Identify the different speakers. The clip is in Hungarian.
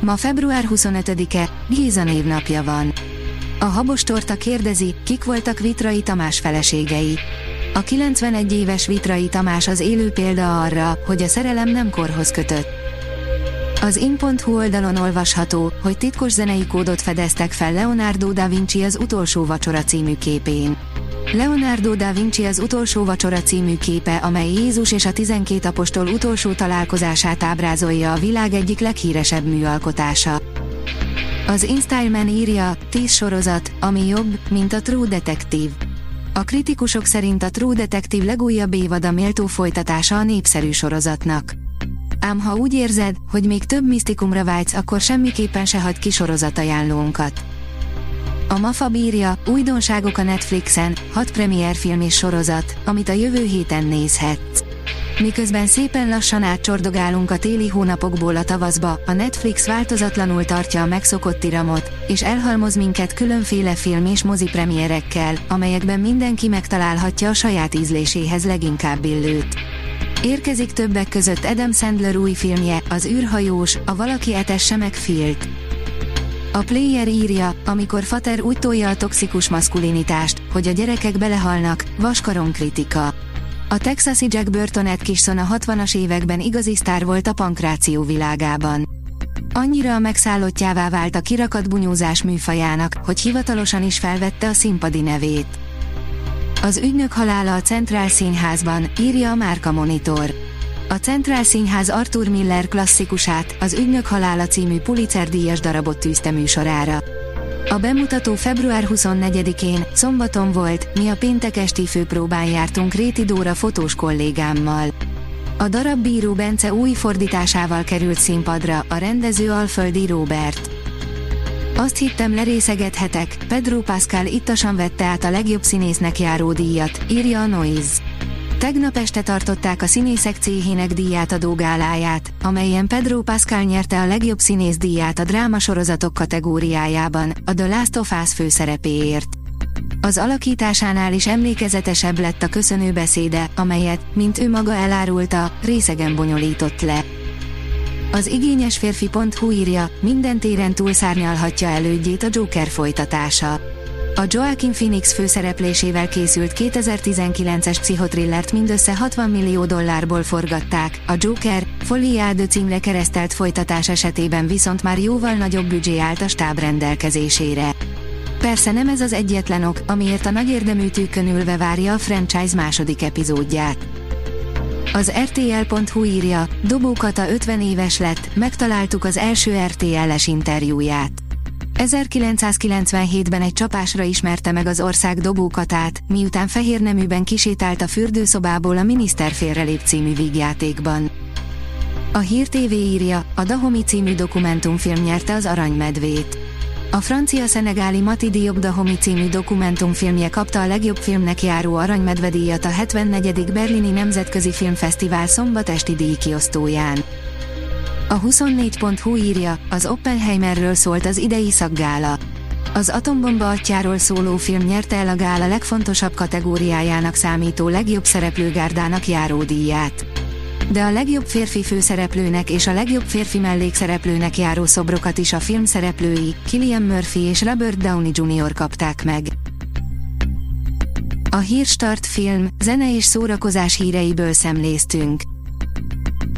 Speaker 1: Ma február 25-e, Géza névnapja van. A Habos Torta kérdezi, kik voltak Vitrai Tamás feleségei. A 91 éves Vitrai Tamás az élő példa arra, hogy a szerelem nem korhoz kötött. Az in.hu oldalon olvasható, hogy titkos zenei kódot fedeztek fel Leonardo da Vinci az utolsó vacsora című képén. Leonardo da Vinci az utolsó vacsora című képe, amely Jézus és a 12 apostol utolsó találkozását ábrázolja a világ egyik leghíresebb műalkotása. Az InStyleman írja, 10 sorozat, ami jobb, mint a True Detective. A kritikusok szerint a True Detective legújabb évada méltó folytatása a népszerű sorozatnak. Ám ha úgy érzed, hogy még több misztikumra vágysz, akkor semmiképpen se hagyd ki sorozatajánlónkat. A MAFA bírja, újdonságok a Netflixen, hat film és sorozat, amit a jövő héten nézhetsz. Miközben szépen lassan átcsordogálunk a téli hónapokból a tavaszba, a Netflix változatlanul tartja a megszokott iramot, és elhalmoz minket különféle film és mozi premierekkel, amelyekben mindenki megtalálhatja a saját ízléséhez leginkább illőt. Érkezik többek között Adam Sandler új filmje, az űrhajós, a Valaki etesse meg Filt. A player írja, amikor Fater úgy tolja a toxikus maszkulinitást, hogy a gyerekek belehalnak, vaskaron kritika. A texasi Jack Burton Atkinson a 60-as években igazi sztár volt a pankráció világában. Annyira a megszállottjává vált a kirakat bunyózás műfajának, hogy hivatalosan is felvette a színpadi nevét. Az ügynök halála a Centrál Színházban, írja a Márka Monitor. A Centrál Színház Arthur Miller klasszikusát, az Ügynök halála című Pulitzer díjas darabot tűzte műsorára. A bemutató február 24-én, szombaton volt, mi a péntek esti főpróbán jártunk Réti Dóra fotós kollégámmal. A darab bíró Bence új fordításával került színpadra, a rendező Alföldi Robert. Azt hittem lerészegethetek, Pedro Pascal ittasan vette át a legjobb színésznek járó díjat, írja a Noise. Tegnap este tartották a színészek céhének díját adó gáláját, amelyen Pedro Pascal nyerte a legjobb színész díját a drámasorozatok kategóriájában, a The Last of Us főszerepéért. Az alakításánál is emlékezetesebb lett a köszönő beszéde, amelyet, mint ő maga elárulta, részegen bonyolított le. Az igényes férfi.hu írja, minden téren túlszárnyalhatja elődjét a Joker folytatása. A Joaquin Phoenix főszereplésével készült 2019-es pszichotrillert mindössze 60 millió dollárból forgatták, a Joker, Foliade címre keresztelt folytatás esetében viszont már jóval nagyobb büdzsé állt a stáb rendelkezésére. Persze nem ez az egyetlen ok, amiért a nagy érdemű tűkön ülve várja a franchise második epizódját. Az RTL.hu írja, Dobókata 50 éves lett, megtaláltuk az első RTL-es interjúját. 1997-ben egy csapásra ismerte meg az ország dobókatát, miután fehér neműben kisétált a fürdőszobából a Miniszter félrelép című vígjátékban. A Hír TV írja, a Dahomi című dokumentumfilm nyerte az Aranymedvét. A francia-szenegáli Mati Diop Dahomi című dokumentumfilmje kapta a legjobb filmnek járó aranymedvedíjat a 74. Berlini Nemzetközi Filmfesztivál szombatesti díjkiosztóján. A 24.hu írja, az Oppenheimerről szólt az idei szakgála. Az atombomba atyáról szóló film nyerte el a gála legfontosabb kategóriájának számító legjobb szereplőgárdának járó díját. De a legjobb férfi főszereplőnek és a legjobb férfi mellékszereplőnek járó szobrokat is a film szereplői, Killian Murphy és Robert Downey Jr. kapták meg. A Hírstart film, zene és szórakozás híreiből szemléztünk.